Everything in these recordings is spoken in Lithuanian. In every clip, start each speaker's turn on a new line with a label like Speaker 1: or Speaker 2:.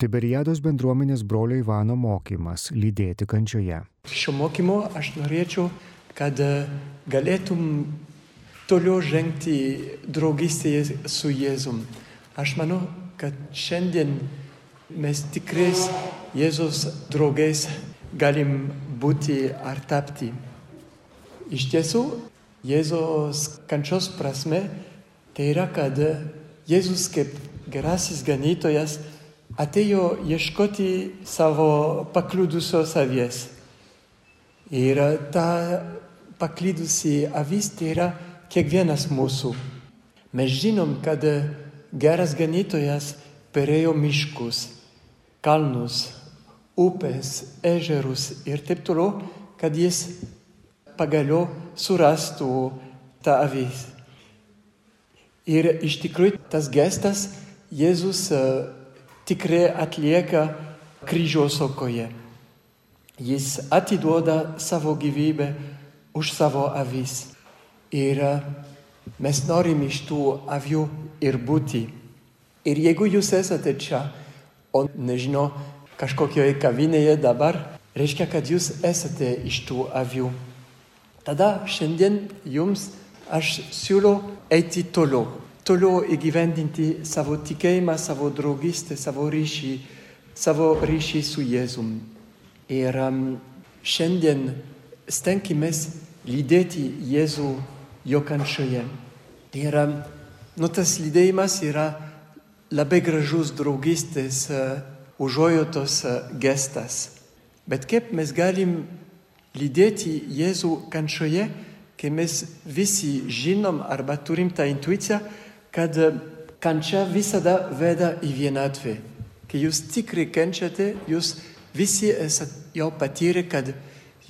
Speaker 1: Tiberiados bendruomenės brolio Ivano mokymas - lydėti kančioje.
Speaker 2: Šio mokymo aš norėčiau, kad e, galėtum toliau žengti draugystėje su Jėzum. Aš manau, kad šiandien mes tikrais Jėzus draugais galim būti ar tapti. Iš tiesų, Jėzos kančios prasme tai yra, kad Jėzus kaip gerasis ganytojas atėjo ieškoti savo pakliudusios avies. Ir ta paklydusi avis tai yra kiekvienas mūsų. Mes žinom, kad geras ganytojas perėjo miškus, kalnus, upės, ežerus ir taip toliau, kad jis pagaliau surastų tą avis. Ir iš tikrųjų tas gestas Jėzus tikrai atlieka kryžiaus aukoje. Jis atiduoda savo gyvybę už savo avis. Ir mes norim iš tų avių ir būti. Ir jeigu jūs esate čia, o nežinau, kažkokioje kavinėje dabar, reiškia, kad jūs esate iš tų avių. Tada šiandien jums aš siūlau eiti toliau toliau įgyvendinti savo tikėjimą, savo draugystę, savo ryšį, savo ryšį su Jėzum. Ir um, šiandien stenkimės lydėti Jėzų jo kančioje. Ir um, nu, tas lydėjimas yra labai gražus draugystės, uh, užuojautos uh, gestas. Bet kaip mes galim lydėti Jėzų kančioje, kai mes visi žinom arba turim tą intuiciją, kad kančia visada veda į vienatvę. Kai jūs tikrai kenčiate, jūs visi esate jau patyrę, kad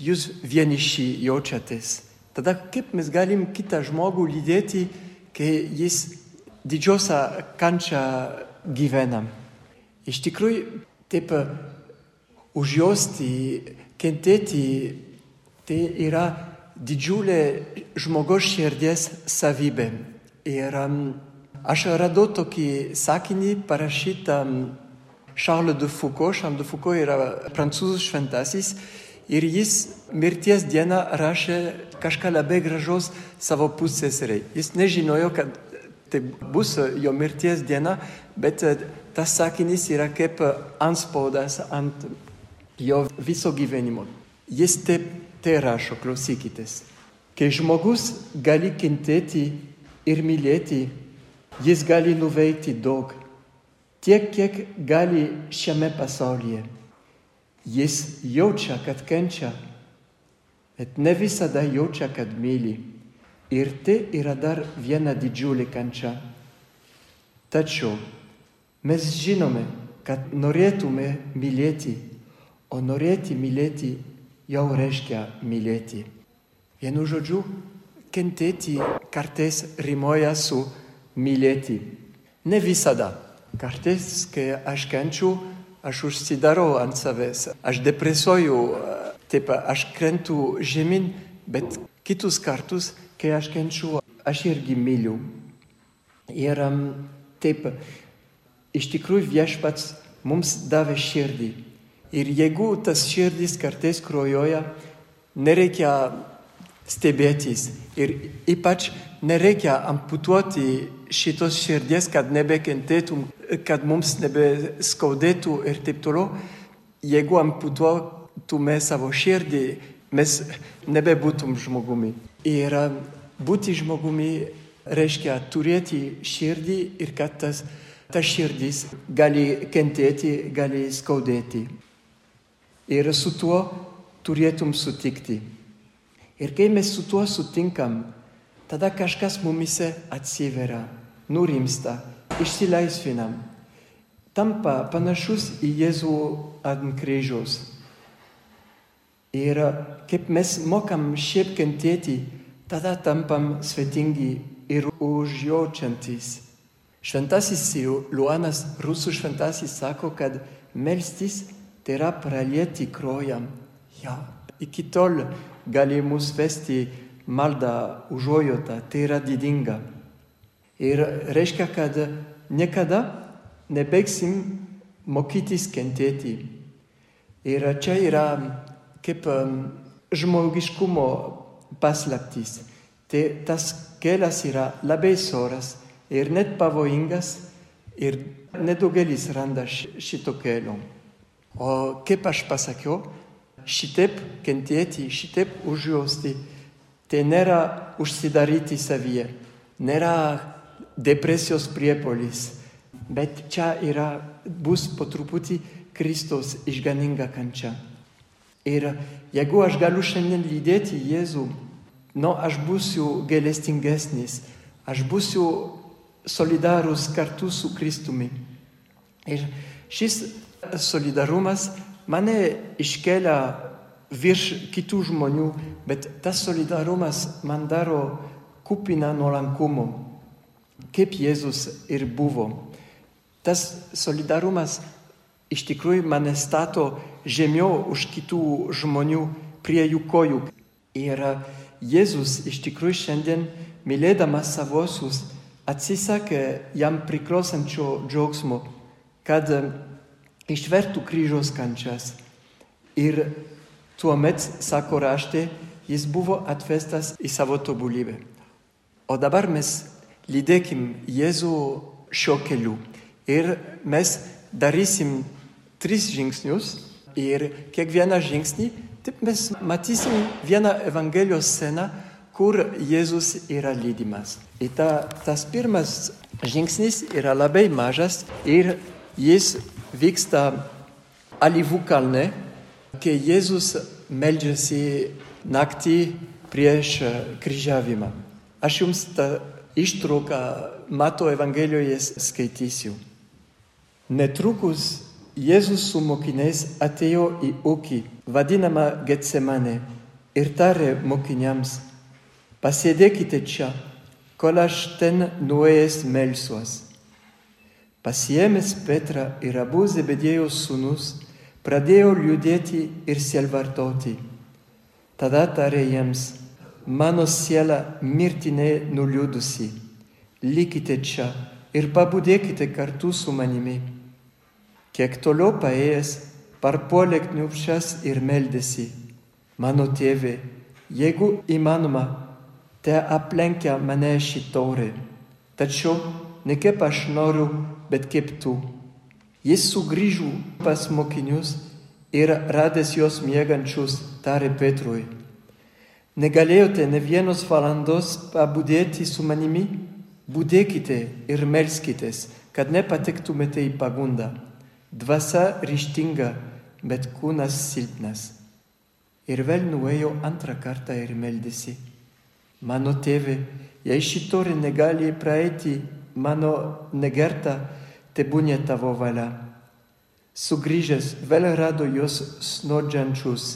Speaker 2: jūs vieniši jaučiatės. Tada kaip mes galim kitą žmogų lydėti, kai jis didžiosią kančią gyvena. Iš tikrųjų, taip užjausti, kentėti, tai yra didžiulė žmogaus širdies savybė. Ir um, Aš radau tokį sakinį parašytą Charles de Foucault. Charles de Foucault yra prancūzų šventasis ir jis mirties dieną rašė kažką labai gražaus savo pusėseriai. Jis nežinojo, kad tai bus jo mirties diena, bet tas sakinys yra kaip anspaudas ant jo viso gyvenimo. Jis taip tai rašo, klausykitės. Kai žmogus gali kentėti ir mylėti, jis gali nuveikti daug, tiek, kiek gali šiame pasaulyje. Jis jaučia, kad kenčia, bet ne visada jaučia, kad myli. Ir tai yra dar viena didžiulė kančia. Tačiau mes žinome, kad norėtume mylėti, o norėti mylėti jau reiškia mylėti. Vienu žodžiu, kentėti kartais rimuoja su mylėti. Ne visada. Kartais, kai aš kenčiu, aš užsidarau ant savęs, aš depresuoju, taip, aš krentu žemyn, bet kitus kartus, kai aš kenčiu, aš irgi myliu. Ir taip, iš tikrųjų viešpats mums davė širdį. Ir jeigu tas širdis kartais krojoja, nereikia stebėtis. Ir ypač nereikia amputuoti šitos širdies, kad nebekentėtum, kad mums nebeskaudėtų ir taip toliau. Jeigu amputuotume savo širdį, mes nebebūtum žmogumi. Ir būti žmogumi reiškia turėti širdį ir kad tas, ta širdis gali kentėti, gali skaudėti. Ir su tuo turėtum sutikti. Ir kai mes su tuo sutinkam, tada kažkas mumise atsiveria, nurimsta, išsilaisvinam, tampa panašus į Jėzų ant kryžiaus. Ir kaip mes mokam šiaip kentėti, tada tampam svetingi ir užjaučiantis. Šventasis Luanas, rusų šventasis, sako, kad melstis tai yra pralieti kraują. Ja, iki tol gali mus vesti malda užuojauta, tai yra didinga. Ir reiškia, kad niekada nebaigsim mokytis kentėti. Ir čia yra kaip žmogiškumo paslaptis. Tai tas kelias yra labai soras ir net pavojingas ir nedaugelis randa šito kelio. O kaip aš pasakiau, šitaip kentėti, šitaip užjausti, tai nėra užsidaryti savyje, nėra depresijos priepolis, bet čia yra, bus po truputį Kristus išganinga kančia. Ir jeigu aš galiu šiandien lydėti Jėzų, nu, aš būsiu gailestingesnis, aš būsiu solidarus kartu su Kristumi. Ir šis solidarumas mane iškelia virš kitų žmonių, bet tas solidarumas man daro kupiną nuolankumo, kaip Jėzus ir buvo. Tas solidarumas iš tikrųjų mane stato žemiau už kitų žmonių prie jų kojų. Ir Jėzus iš tikrųjų šiandien, mylėdamas savosius, atsisakė jam priklausančio džiaugsmo, kad išvertų kryžiaus kančias. Ir tuomet, sako raštė, jis buvo atvestas į savo tobulybę. O dabar mes lydėkim Jėzų šio keliu ir mes darysim tris žingsnius ir kiekvieną žingsnį, taip mes matysim vieną Evangelijos sceną, kur Jėzus yra lydimas. Ir ta, tas pirmas žingsnis yra labai mažas ir jis vyksta alyvų kalne, kai Jėzus meldžiasi naktį prieš kryžiavimą. Aš jums tą ištrauką Mato Evangelijoje skaitysiu. Netrukus Jėzus su mokiniais atėjo į ūkį, vadinamą Getsemane, ir tarė mokiniams, pasėdėkite čia, kol aš ten nuėjęs melsuos. Pasiemęs Petrą ir abu Zebedėjos sūnus, pradėjo liūdėti ir sielvartoti. Tada tarė jiems, mano siela mirtinai nuliūdusi, likite čia ir pabudėkite kartu su manimi. Kiek toliau paėjęs, parpuolė kniupšęs ir meldėsi, mano tėve, jeigu įmanoma, te aplenkia mane šitorė, tačiau ne kaip aš noriu, bet kaip tu. Jis sugrįžo pas mokinius ir radęs juos miegančius tarė Petrui. Negalėjote ne vienos valandos pabudėti su manimi? Budėkite ir melskitės, kad nepatektumėte į pagundą. Dvasia ryštinga, bet kūnas silpnas. Ir vėl nuėjo antrą kartą ir meldėsi. Mano tėve, jei šitorė negali praeiti mano negertą, tebūnė tavo valia. Sugrįžęs vėl rado juos snodžiančius.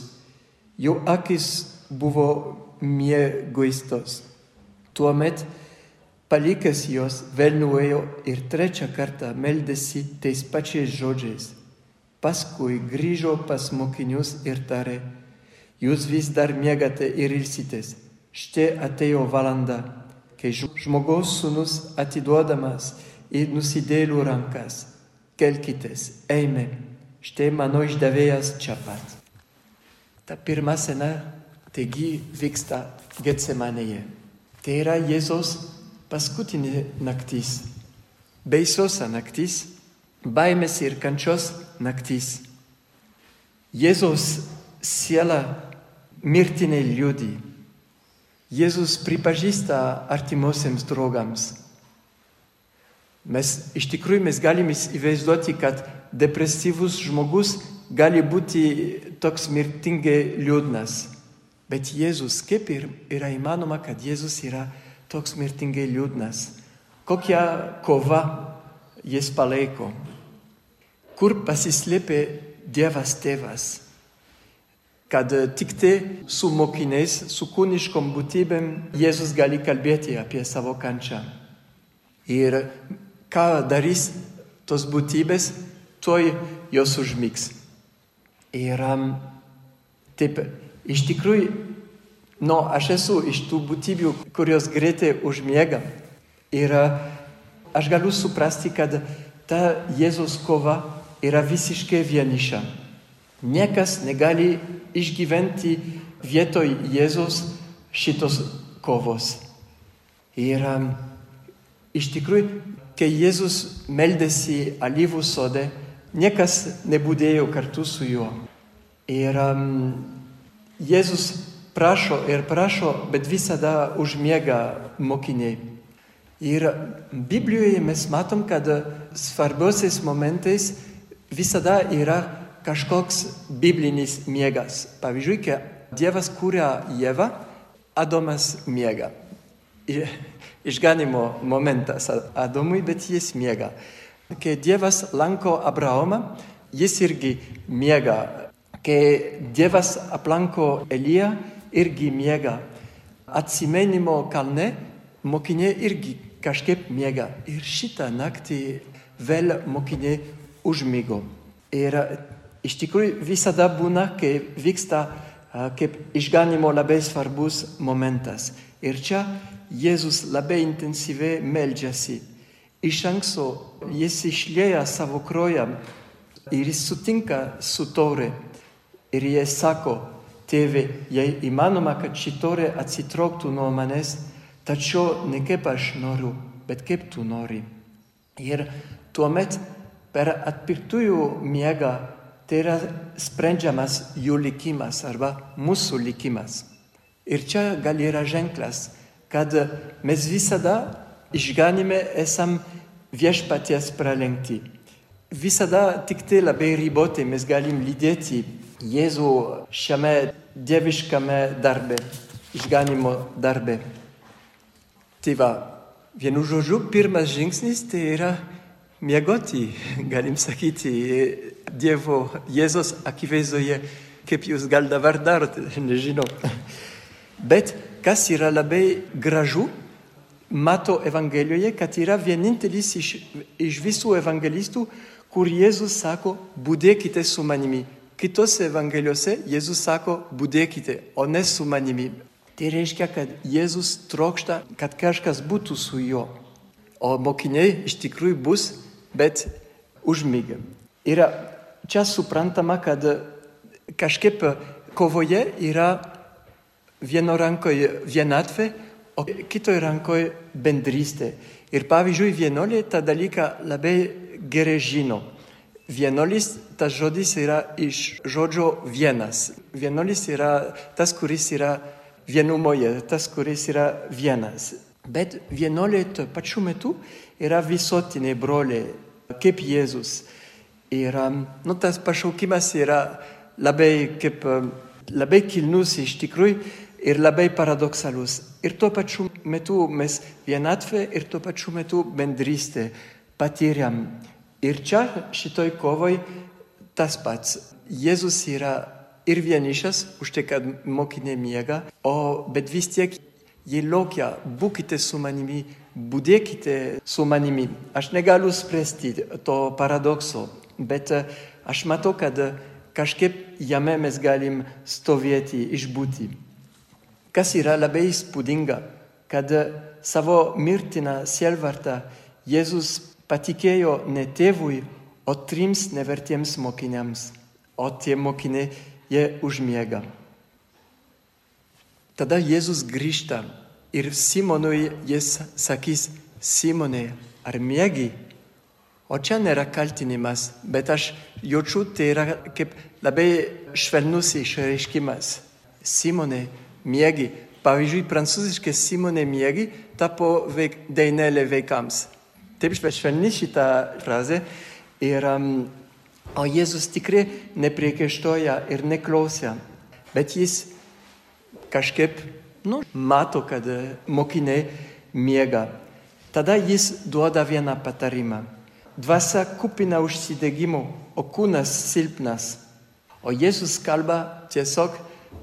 Speaker 2: Jų akis buvo mieguistos. Tuomet palikęs juos vėl nuėjo ir trečią kartą meldėsi tais pačiais žodžiais. Paskui grįžo pas mokinius ir tarė, jūs vis dar miegate ir ilsitės. Štai atėjo valanda, kai žmogaus sūnus atiduodamas į nusidėlių rankas. Kelkitės, eime, štai mano išdavėjas čia pat. Ta pirma sena taigi vyksta Getsemanėje. Tai yra Jėzos paskutinė naktis. Baisiausia naktis, baimės ir kančios naktis. Jėzos siela mirtinai liūdi. Jėzus pripažįsta artimuosiams draugams. Mes iš tikrųjų mes galime įsivaizduoti, kad depresyvus žmogus gali būti toks mirtingai liūdnas. Bet Jėzus, kaip ir yra įmanoma, kad Jėzus yra toks mirtingai liūdnas? Kokią kovą jis palaiko? Kur pasislėpė Dievas tėvas? Kad tik tai su mokiniais, su kūniškom būtybėm Jėzus gali kalbėti apie savo kančią. Ir ką darys tos būtybės, tuoj jos užmigs. Ir taip Iš tikrųjų, nu, aš esu iš tų būtybių, kurios greitai užmiega. Ir aš galiu suprasti, kad ta Jėzus kova yra visiškai vieniša. Niekas negali išgyventi vietoj Jėzus šitos kovos. Ir um, iš tikrųjų, kai Jėzus meldėsi alyvų sode, niekas nebūdėjo kartu su juo. Ir um, Jėzus prašo ir prašo, bet visada užmiega mokiniai. Ir Biblijoje mes matom, kad svarbiausiais momentais visada yra kažkoks biblinis miegas. Pavyzdžiui, kai Dievas kūrė Jėvą, Adomas miega. Išganimo momentas Adomui, bet jis miega. Kai Dievas lanko Abraomą, jis irgi miega. Kai Dievas aplanko Eliją, irgi miega. Atsimenimo kalne mokiniai irgi kažkaip miega. Ir šitą naktį vėl mokiniai užmygo. Ir iš tikrųjų visada būna, kai vyksta kaip išganimo labai svarbus momentas. Ir čia Jėzus labai intensyviai meldžiasi. Iš anksto jis išlėja savo kraują ir jis sutinka su taure. Ir jis sako, tėve, jei įmanoma, kad ši taurė atsitrauktų nuo manęs, tačiau ne kaip aš noriu, bet kaip tu nori. Ir tuomet per atpirktųjų miegą tai yra sprendžiamas jų likimas arba mūsų likimas. Ir čia gal yra ženklas, kad mes visada išganime esam viešpaties pralenkti. Visada tik tai labai ribotai mes galim lydėti Jėzų šiame dieviškame darbe, išganimo darbe. Tai va, vienu žodžiu, pirmas žingsnis tai yra miegoti, galim sakyti, Dievo Jėzos akivaizdoje, kaip jūs gal dabar darote, nežinau. Bet kas yra labai gražu, mato Evangelijoje, kad yra vienintelis iš, iš visų evangelistų, kur Jėzus sako, būdėkite su manimi. Kitose Evangelijose Jėzus sako, būdėkite, o ne su manimi. Tai reiškia, kad Jėzus trokšta, kad kažkas būtų su juo. O mokiniai iš tikrųjų bus, bet užmygę. Ir čia suprantama, kad kažkaip kovoje yra vieno rankoje vienatvė, o kitoje rankoje bendrystė. Ir pavyzdžiui, vienolė tą dalyką labai gerai žino. Vienolis, tas žodis yra iš žodžio vienas. Vienolis yra tas, kuris yra vienumoje, tas, kuris yra vienas. Bet vienolė tuo pačiu metu yra visuotinė brolė, kaip Jėzus. Ir nu, tas pašaukimas yra labai, kaip, labai kilnus iš tikrųjų ir labai paradoksalus. Ir tuo pačiu metu mes vienatvę ir tuo pačiu metu bendrystę patiriam. Ir čia šitoj kovoj tas pats. Jėzus yra ir vienišas, už tai, kad mokinė miega, o bet vis tiek jie laukia, būkite su manimi, būdėkite su manimi. Aš negaliu spręsti to paradokso, bet aš matau, kad kažkaip jame mes galim stovėti, išbūti. Kas yra labai įspūdinga, kad savo mirtiną sielvartą Jėzus patikėjo ne tėvui, o trims nevertiems mokiniams, o tie mokiniai jie užmiega. Tada Jėzus grįžta ir Simonui jis sakys, Simonai, ar mėgi? O čia nėra kaltinimas, bet aš jaučiu, tai yra kaip labai švelnus išreiškimas. Simonai, mėgi. Pavyzdžiui, prancūziškai Simonai mėgi tapo veik, dainelė vaikams. Taip švelni šitą frazę. Ir, um, o Jėzus tikrai nepriekaištoja ir neklausia, bet jis kažkaip nu, mato, kad mokiniai miega. Tada jis duoda vieną patarimą. Dvasia kupina užsidegimų, o kūnas silpnas. O Jėzus kalba tiesiog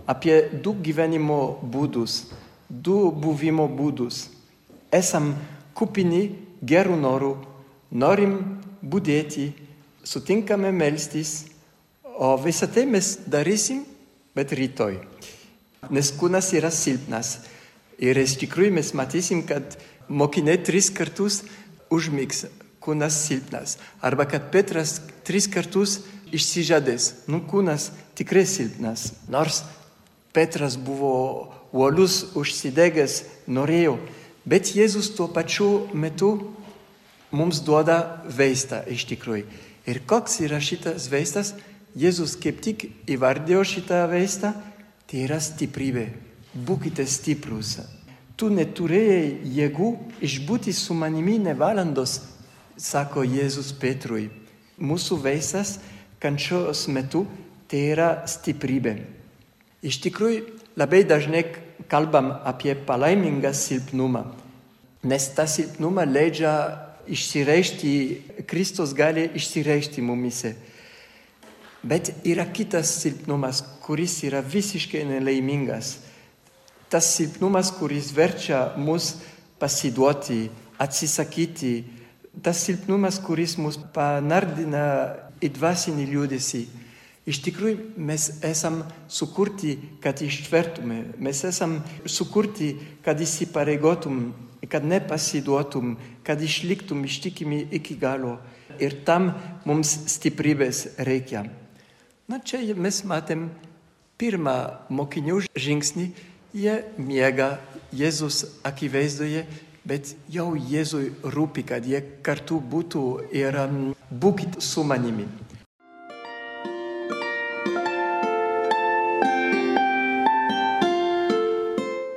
Speaker 2: apie du gyvenimo būdus, du buvimo būdus. Esam kupini gerų norų, norim būdėti, sutinkame melstis, o visą tai mes darysim, bet rytoj nes kūnas yra silpnas. Ir iš tikrųjų mes matysim, kad mokiniai tris kartus užmigs. Kūnas silpnas. Arba kad Petras tris kartus išsižadės, nu kūnas tikrai silpnas. Nors Petras buvo uolus, užsidegęs, norėjo. Bet Jėzus tuo pačiu metu mums duoda vaistą iš tikrųjų. Ir koks yra šitas vaistas? Jėzus kaip tik įvardėjo šitą vaistą, tai yra stiprybė. Būkite stiprus. Tu neturėjai jėgų išbūti su manimi ne valandos, sako Jėzus Petrui. Mūsų vaistas kančios metu tai yra stiprybė. Iš tikrųjų, labai dažnai kalbam apie palaimingą silpnumą, nes tą silpnumą leidžia išsireikšti, Kristus gali išsireikšti mumise. Bet yra kitas silpnumas, kuris yra visiškai nelaimingas. Tas silpnumas, kuris verčia mus pasiduoti, atsisakyti. Tas silpnumas, kuris mus panardina į dvasinį liūdėsi. Iš tikrųjų, mes esam sukurti, kad ištvertume, mes esam sukurti, kad įsipareigotum, kad nepasiduotum, kad išliktum ištikimi iki galo. Ir tam mums stiprybės reikia. Na čia mes matėm pirmą mokinių žingsnį, jie miega Jėzus akivaizdoje, bet jau Jėzui rūpi, kad jie kartu būtų ir būkit su manimi.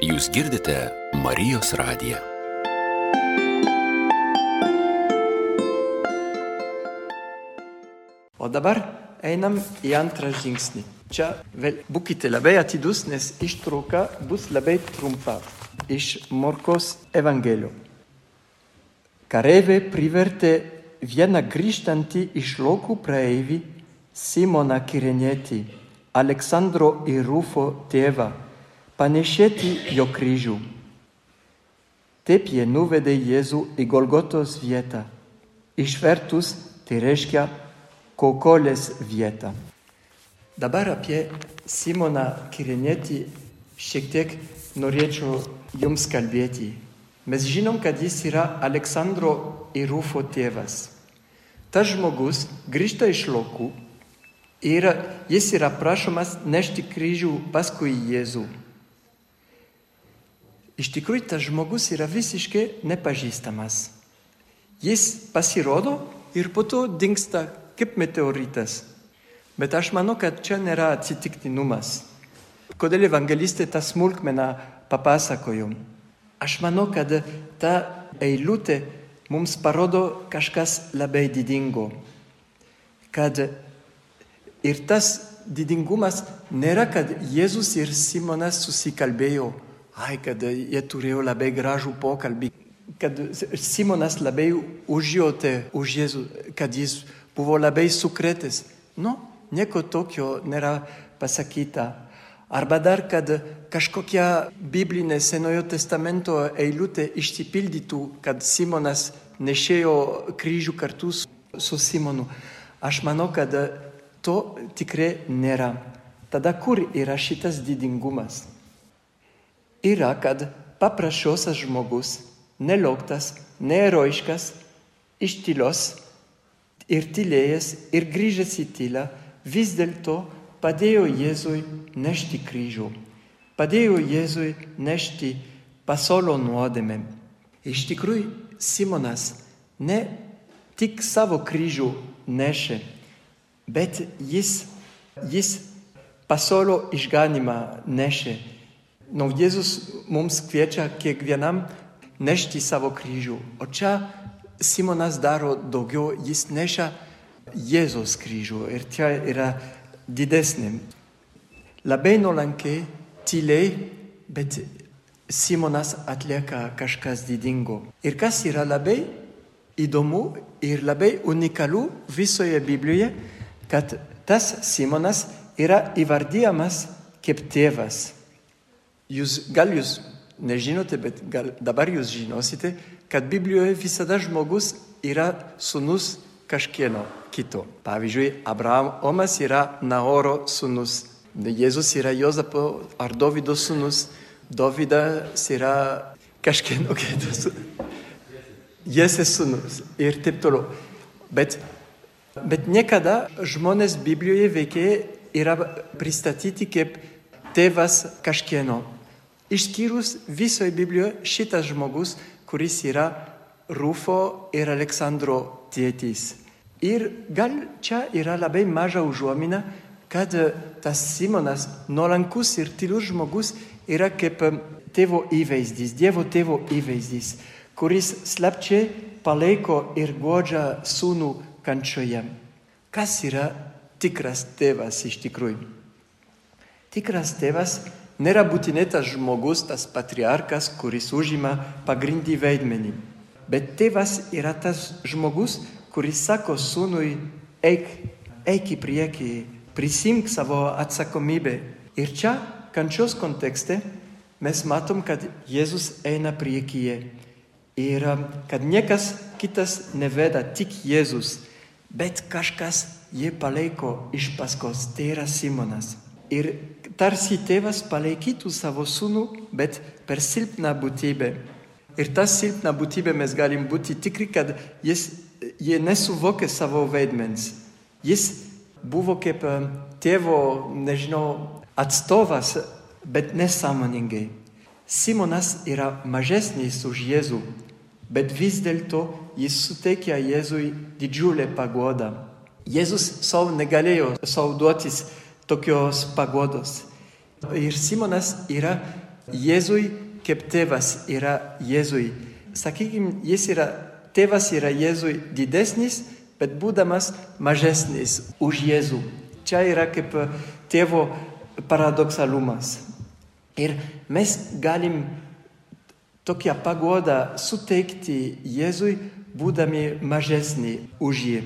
Speaker 3: Jūs girdite Marijos radiją.
Speaker 2: O dabar einam į antrą žingsnį. Čia vėl būkite labai atidus, nes ištrauka bus labai trumpa iš Morkos Evangelijų. Kareivė privertė vieną grįžtantį iš laukų praeivį Simoną Kirenietį, Aleksandro ir Rufo tėvą, panešėti jo kryžių. Taip jie nuvedė Jėzų į Golgotos vietą. Išvertus tai reiškia kokolės vietą. Dabar apie Simoną Kirinėtį šiek tiek norėčiau jums kalbėti. Mes žinom, kad jis yra Aleksandro ir Rufo tėvas. Tas žmogus grįžta iš laukų ir jis yra prašomas nešti kryžių paskui Jėzų. Iš tikrųjų, tas žmogus yra visiškai nepažįstamas. Jis pasirodo ir po to dinksta kaip meteoritas. Bet aš manau, kad čia nėra atsitiktinumas. Kodėl evangelistai tą smulkmeną papasakojo? Aš manau, kad ta eilutė mums parodo kažkas labai didingo. Kad ir tas didingumas nėra, kad Jėzus ir Simonas susikalbėjo, ai, kad jie turėjo labai gražų pokalbį, kad Simonas labai užjautė už Jėzų, kad jis buvo labai sukretęs. Nu, nieko tokio nėra pasakyta. Arba dar, kad kažkokia biblinė Senojo testamento eilutė išsipildytų, kad Simonas nešėjo kryžių kartu su Simonu. Aš manau, kad to tikrai nėra. Tada kur yra šitas didingumas? Yra, kad paprasčiausias žmogus, nelauktas, neeroiškas, iš tylos ir tylėjęs ir grįžęs į tylą, vis dėlto padėjo Jėzui nešti kryžių, padėjo Jėzui nešti pasaulio nuodėmę. Iš tikrųjų, Simonas ne tik savo kryžių nešė, bet jis, jis pasaulio išganimą nešė. Nu, Jėzus mums kviečia kiekvienam nešti savo kryžių. O čia Simonas daro daugiau, jis neša Jėzos kryžių ir čia yra didesnė. Labai nuolankiai, tyliai, bet Simonas atlieka kažkas didingo. Ir kas yra labai įdomu ir labai unikalu visoje Biblijoje, kad tas Simonas yra įvardyjamas kaip tėvas. Jūs, gal jūs nežinote, bet gal dabar jūs žinosite, kad Biblijoje visada žmogus yra sunus kažkieno kito. Pavyzdžiui, Abraomas yra Naoro sunus, Jėzus yra Jozapo ar Dovido sunus, Dovydas yra kažkieno kito. Jėzės sūnus ir taip toliau. Bet, bet niekada žmonės Biblijoje veikėjai yra pristatyti kaip tėvas kažkieno. Išskyrus visoje Biblijoje šitas žmogus, kuris yra Rufo ir Aleksandro tėtis. Ir gal čia yra labai maža užuomina, kad tas Simonas, nuolankus ir tylus žmogus, yra kaip tėvo įvaizdis, Dievo tėvo įvaizdis kuris slapčiai palaiko ir godžia sūnų kančioje. Kas yra tikras tėvas iš tikrųjų? Tikras tėvas nėra būtinai tas žmogus, tas patriarkas, kuris užima pagrindį vaidmenį. Bet tėvas yra tas žmogus, kuris sako sūnui, eik, eik į priekį, prisimk savo atsakomybę. Ir čia, kančios kontekste, mes matom, kad Jėzus eina priekyje Ir kad niekas kitas neveda, tik Jėzus, bet kažkas jį palaiko iš paskos, tai yra Simonas. Ir tarsi tėvas palaikytų savo sūnų, bet per silpną būtybę. Ir tą silpną būtybę mes galim būti tikri, kad jis, jie nesuvokė savo vaidmens. Jis buvo kaip tėvo, nežinau, atstovas, bet nesąmoningai. Simonas yra mažesnis už Jėzų, bet vis dėlto jis suteikia Jėzui didžiulę pagodą. Jėzus savo negalėjo savo duotis tokios pagodos. Ir Simonas yra Jėzui kaip tėvas yra Jėzui. Sakykime, jis yra tėvas yra Jėzui didesnis, bet būdamas mažesnis už Jėzų. Čia yra kaip tėvo paradoksalumas. Ir mes galim tokią pagodą suteikti Jėzui, būdami mažesni už jį,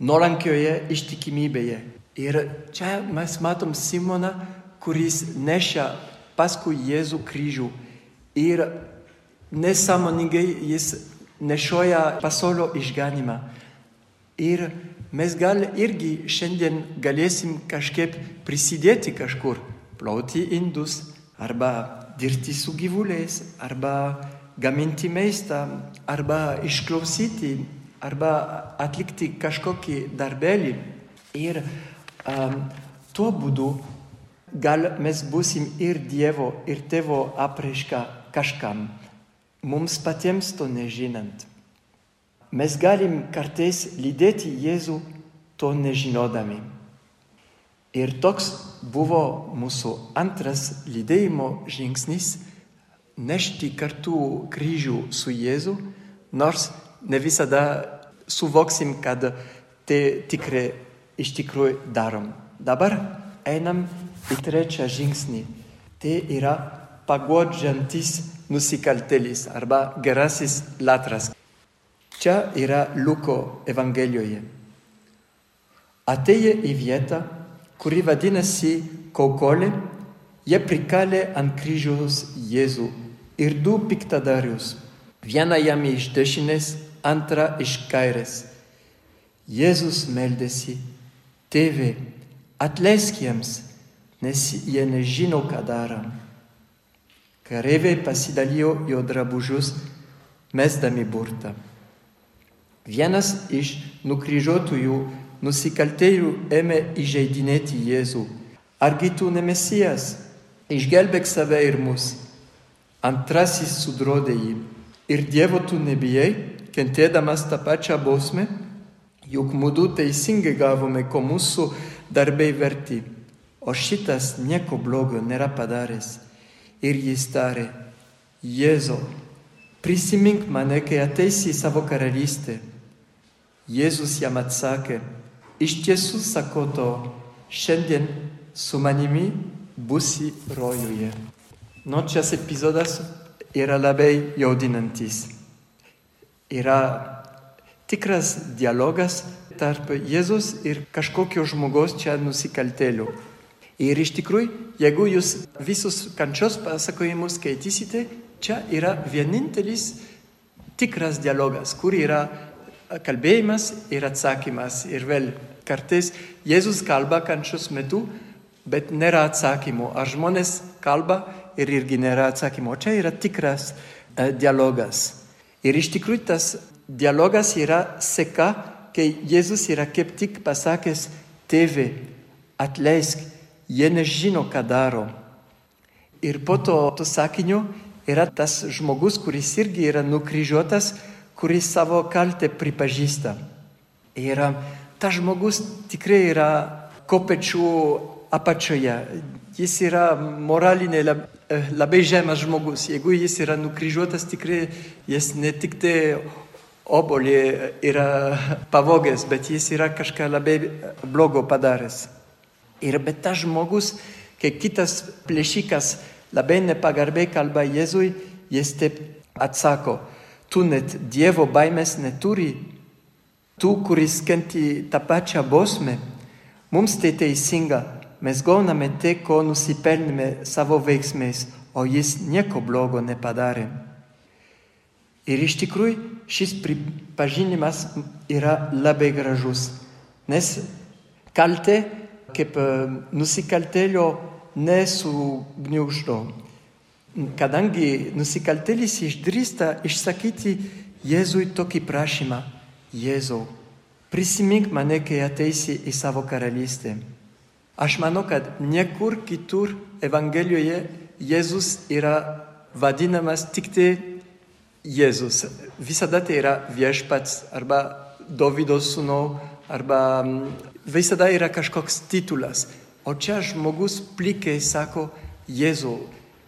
Speaker 2: nuolankioje ištikimybėje. Ir čia mes matom Simoną, kuris neša paskui Jėzų kryžių ir nesąmoningai jis nešioja pasaulio išganimą. Ir mes gal irgi šiandien galėsim kažkaip prisidėti kažkur, plauti indus arba dirbti su gyvuliais, arba gaminti maistą, arba išklausyti, arba atlikti kažkokį darbelį. Ir um, tuo būdu gal mes busim ir Dievo, ir Tėvo apraiška kažkam, mums patiems to nežinant. Mes galim kartais lydėti Jėzų to nežinodami. Ir toks buvo mūsų antras lydėjimo žingsnis - nešti kartu kryžių su Jėzu, nors ne visada suvoksim, kad tai tikrai iš tikrųjų darom. Dabar einam į trečią žingsnį. Tai yra pagodžiantis nusikaltėlis arba gerasis latras. Čia yra Luko Evangelijoje. Atėję į vietą, kuri vadinasi Kaukolė, jie prikalė ant kryžiaus Jėzų ir du piktadarius. Vieną jam iš dešinės, antrą iš kairės. Jėzus meldėsi, tėve, atleisk jiems, nes jie nežino, ką daro. Kareiviai pasidalijo jo drabužius, mesdami burtą. Vienas iš nukryžiuotųjų nusikaltėjų ėmė įžeidinėti Jėzų. Argi tu ne Mesijas? Išgelbėk save ir mus. Antrasis sudrodė jį. Ir Dievo tu nebijai, kentėdamas tą pačią bausmę? Juk mūdu teisingai gavome, ko mūsų darbai verti. O šitas nieko blogo nėra padaręs. Ir jis tarė, Jėzau, prisimink mane, kai ateisi į savo karalystę. Jėzus jam atsakė, Iš tiesų sakau to, šiandien su manimi būsi rojuje. Nu, šias epizodas yra labai jaudinantis. Yra tikras dialogas tarp Jėzus ir kažkokio žmogaus čia nusikaltėlių. Ir iš tikrųjų, jeigu jūs visus kančios pasakojimus skaitysite, čia yra vienintelis tikras dialogas, kur yra kalbėjimas ir atsakymas. Ir vėl kartais Jėzus kalba kančios metu, bet nėra atsakymo. Ar žmonės kalba ir irgi nėra atsakymo. Čia yra tikras uh, dialogas. Ir iš tikrųjų tas dialogas yra seka, kai Jėzus yra kaip tik pasakęs, tėve, atleisk, jie nežino, ką daro. Ir po to, to sakinio yra tas žmogus, kuris irgi yra nukryžiuotas, kuris savo kaltę pripažįsta. Ir tas žmogus tikrai yra kopečių apačioje. Jis yra moralinė labai žemas žmogus. Jeigu jis yra nukryžiuotas, tikrai jis ne tik tai obolį yra pavogęs, bet jis yra kažką labai blogo padaręs. Ir bet tas žmogus, kai kitas plėšikas labai nepagarbiai kalba Jėzui, jis taip atsako, tu net Dievo baimės neturi, tu, kuris kenti tą pačią bausmę, mums tai teisinga, mes gauname tai, ko nusipelnėme savo veiksmais, o jis nieko blogo nepadarė. Ir iš tikrųjų šis pripažinimas yra labai gražus, nes kaltė kaip nusikaltėlio nesugniuždo. Kadangi nusikaltėlis išdrįsta išsakyti Jėzui tokį prašymą, Jėzau, prisimink mane, kai ateisi į savo karalystę. Aš manau, kad niekur kitur Evangelijoje Jėzus yra vadinamas tik tai Jėzus. Visada tai yra viešpats arba Dovydo sūnau, arba visada yra kažkoks titulas. O čia žmogus plikai sako Jėzau,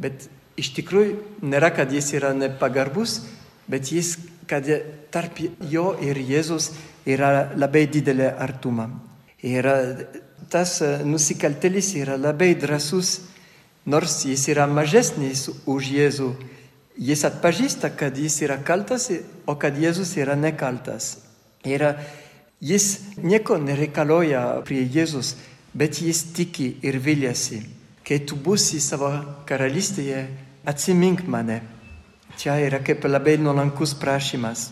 Speaker 2: bet iš tikrųjų nėra, kad jis yra nepagarbus, bet jis, kad tarp jo ir Jėzus yra labai didelė artuma. Ir tas nusikaltelis yra labai drasus, nors jis yra mažesnis už Jėzų. Jis atpažįsta, kad jis yra kaltas, o kad Jėzus yra nekaltas. Ir jis nieko nereikalauja prie Jėzus, bet jis tiki ir viliasi, kai tu būsi savo karalystėje, atsimink mane. Čia yra kaip labai nuolankus prašymas.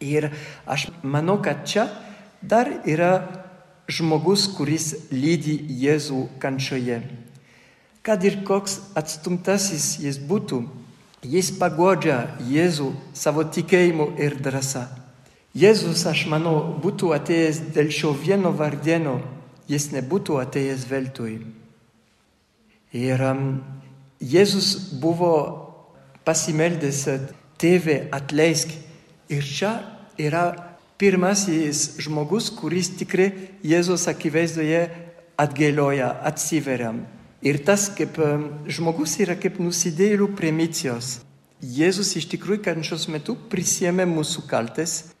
Speaker 2: Ir aš manau, kad čia dar yra žmogus, kuris lydi Jėzų kančioje. Kad ir koks atstumtasis jis būtų, jis pagodžia Jėzų savo tikėjimu ir drąsa. Jėzus, aš manau, būtų atėjęs dėl šio vieno vardieno jis nebūtų atėjęs veltui. Ir Jėzus buvo pasimeldęs, tėve atleisk. Ir čia yra pirmasis žmogus, kuris tikrai Jėzus akivaizdoje atgėlioja, atsiveria. Ir tas kaip žmogus yra kaip nusidėlių primicijos. Jėzus iš tikrųjų kančios metu prisėmė mūsų kaltes.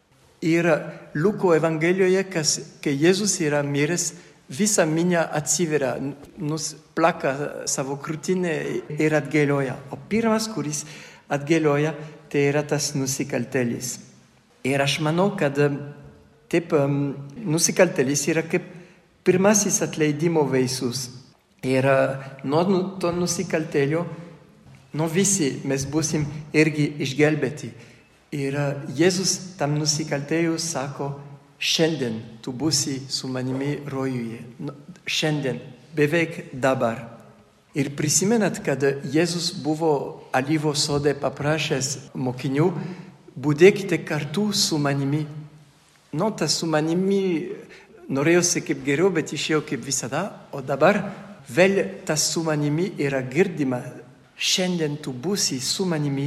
Speaker 2: Ir Luko Evangelijoje, kas, kai Jėzus yra miręs, visa minia atsiveria, nusplaka savo krūtinę ir atgėlioja. O pirmas, kuris atgėlioja, tai yra tas nusikaltelis. Ir aš manau, kad taip nusikaltelis yra kaip pirmasis atleidimo vaisius. Ir nuo to nusikaltelio, nuo visi mes busim irgi išgelbėti. Ir Jėzus tam nusikaltėjui sako, šiandien tu būsi su manimi rojuje. Nu, šiandien, beveik dabar. Ir prisimenat, kad Jėzus buvo alyvo sode paprašęs mokinių, būdėkite kartu su manimi. Nu, tas su manimi norėjosi kaip geriau, bet išėjo kaip visada, o dabar vėl tas su manimi yra girdima. Šiandien tu būsi su manimi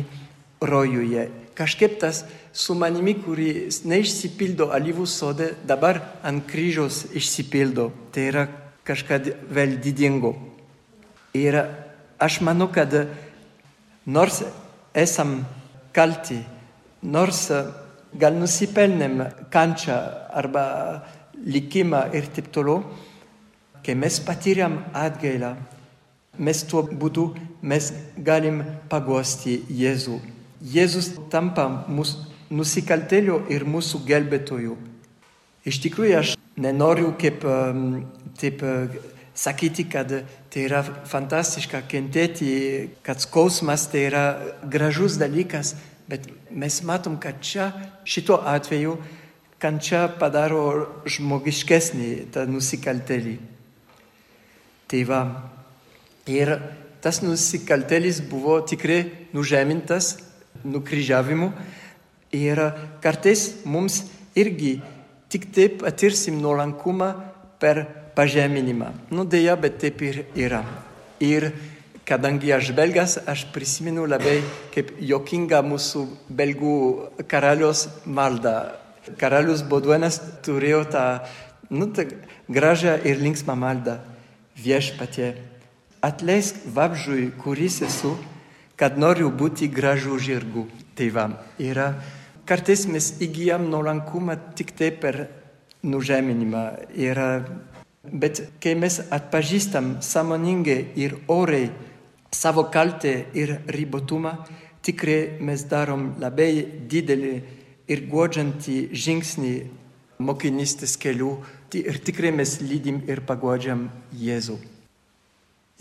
Speaker 2: rojuje. Kažkaip tas su manimi, kuris neišsipildo alyvų sode, dabar ant kryžiaus išsipildo. Tai yra kažkas vėl didingo. Ir aš manau, kad nors esam kalti, nors gal nusipelnėm kančią arba likimą ir taip toliau, kai mes patyrėm atgailą, mes tuo būdu mes galim pagosti Jėzų. Jėzus tampa mūsų nusikaltėlių ir mūsų gelbėtojų. Iš tikrųjų, aš nenoriu kaip taip sakyti, kad tai yra fantastiška kentėti, kad skausmas tai yra gražus dalykas, bet mes matom, kad čia šito atveju kančia padaro žmogiškesnį tą nusikaltėlį. Tai va, ir tas nusikaltėlis buvo tikrai nužemintas nukryžiavimu, Ir kartais mums irgi tik taip patirsim nuolankumą per pažeminimą. Nu dėja, bet taip ir yra. Ir kadangi aš belgas, aš prisimenu labai kaip jokinga mūsų belgų karalius malda. Karalius Boduenas turėjo tą, nu, tą gražią ir linksmą maldą viešpatie. Atleisk vabžui, kuris esu, kad noriu būti gražų žirgų. Tai va, yra, kartais mes įgyjam nuolankumą tik tai per nužeminimą. Yra, bet kai mes atpažįstam sąmoningai ir oriai savo kaltę ir ribotumą, tikrai mes darom labai didelį ir guodžiantį žingsnį mokinystės kelių ir tikrai mes lydim ir paguodžiam Jėzų.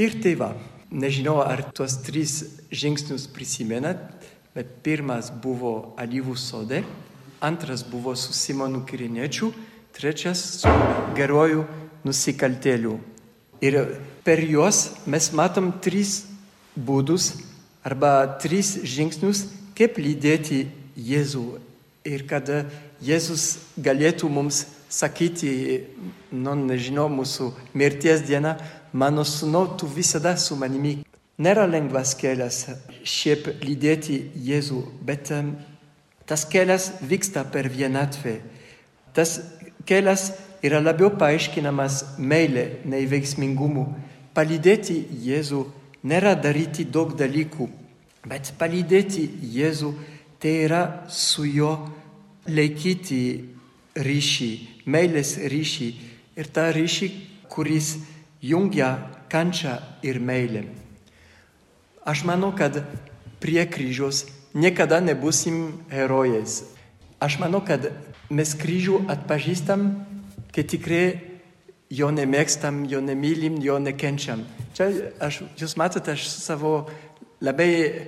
Speaker 2: Ir tai va, nežinau, ar tuos tris žingsnius prisimenat, bet pirmas buvo alyvų sode, antras buvo su Simonu Kiriniečiu, trečias su geruoju nusikaltėliu. Ir per juos mes matom tris būdus arba tris žingsnius, kaip lydėti Jėzų. Ir kad Jėzus galėtų mums sakyti, nu, nežinau, mūsų mirties dieną, mano sūnau, tu visada su manimi. Nėra lengvas kelias šiaip lydėti Jėzų, bet tas kelias vyksta per vienatvę. Tas kelias yra labiau paaiškinamas meilė nei veiksmingumu. Palydėti Jėzų nėra daryti daug dalykų, bet palydėti Jėzų tai yra su juo laikyti ryšį, meilės ryšį ir tą ryšį, kuris jungia kančią ir meilę. Aš manau, kad prie kryžiaus niekada nebusim herojais. Aš manau, kad mes kryžių atpažįstam, kai tikrai jo nemėgstam, jo nemylim, jo nekenčiam. Čia aš, jūs matote, aš savo labai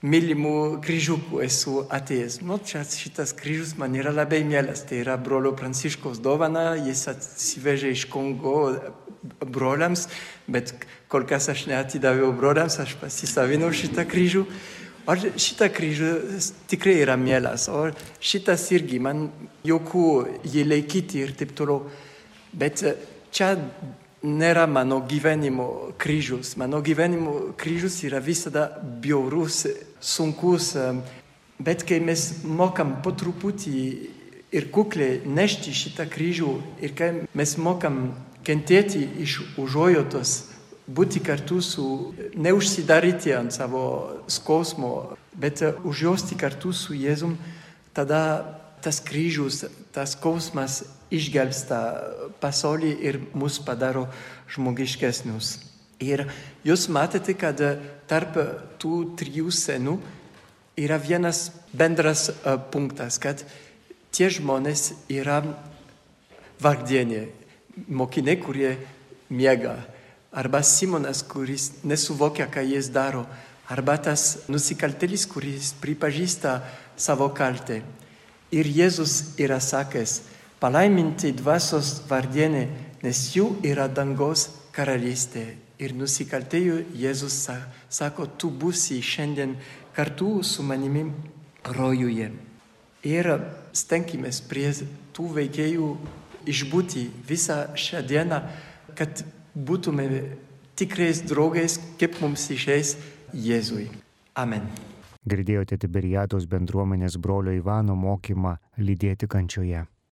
Speaker 2: mylimų kryžiukų esu atėjęs. Nu, čia šitas kryžius man yra labai mielas. Tai yra brolio Pranciškaus dovana, jis atsivežė iš Kongo broliams, bet kol kas aš neatidaviau broliams, aš pasisavinau šitą kryžių. O šitą kryžių tikrai yra mielas, o šitas irgi man jokų jį laikyti ir taip toliau. Bet čia nėra mano gyvenimo kryžius. Mano gyvenimo kryžius yra visada bjaurus, sunkus, bet kai mes mokam po truputį ir kukliai nešti šitą kryžių ir kai mes mokam kentėti iš užuojotos, būti kartu su, neužsidaryti ant savo skausmo, bet užjausti kartu su Jėzum, tada tas kryžius, tas skausmas išgelbsta pasaulį ir mus padaro žmogiškesnius. Ir jūs matėte, kad tarp tų trijų senų yra vienas bendras punktas, kad tie žmonės yra vardienė, mokiniai, kurie miega, arba Simonas, kuris nesuvokia, ką jis daro, arba tas nusikaltėlis, kuris pripažįsta savo kaltę. Ir Jėzus yra sakęs, palaiminti dvasios vardienė, nes jų yra dangos karalystė. Ir nusikaltėjų Jėzus sako, tu būsi šiandien kartu su manimi rojuje. Ir stenkime prie tų veikėjų išbūti visą šią dieną, kad būtume tikrais draugais, kaip mums išeis Jėzui. Amen.
Speaker 1: Girdėjote Tiberiados bendruomenės brolio Ivano mokymą lydėti kančioje.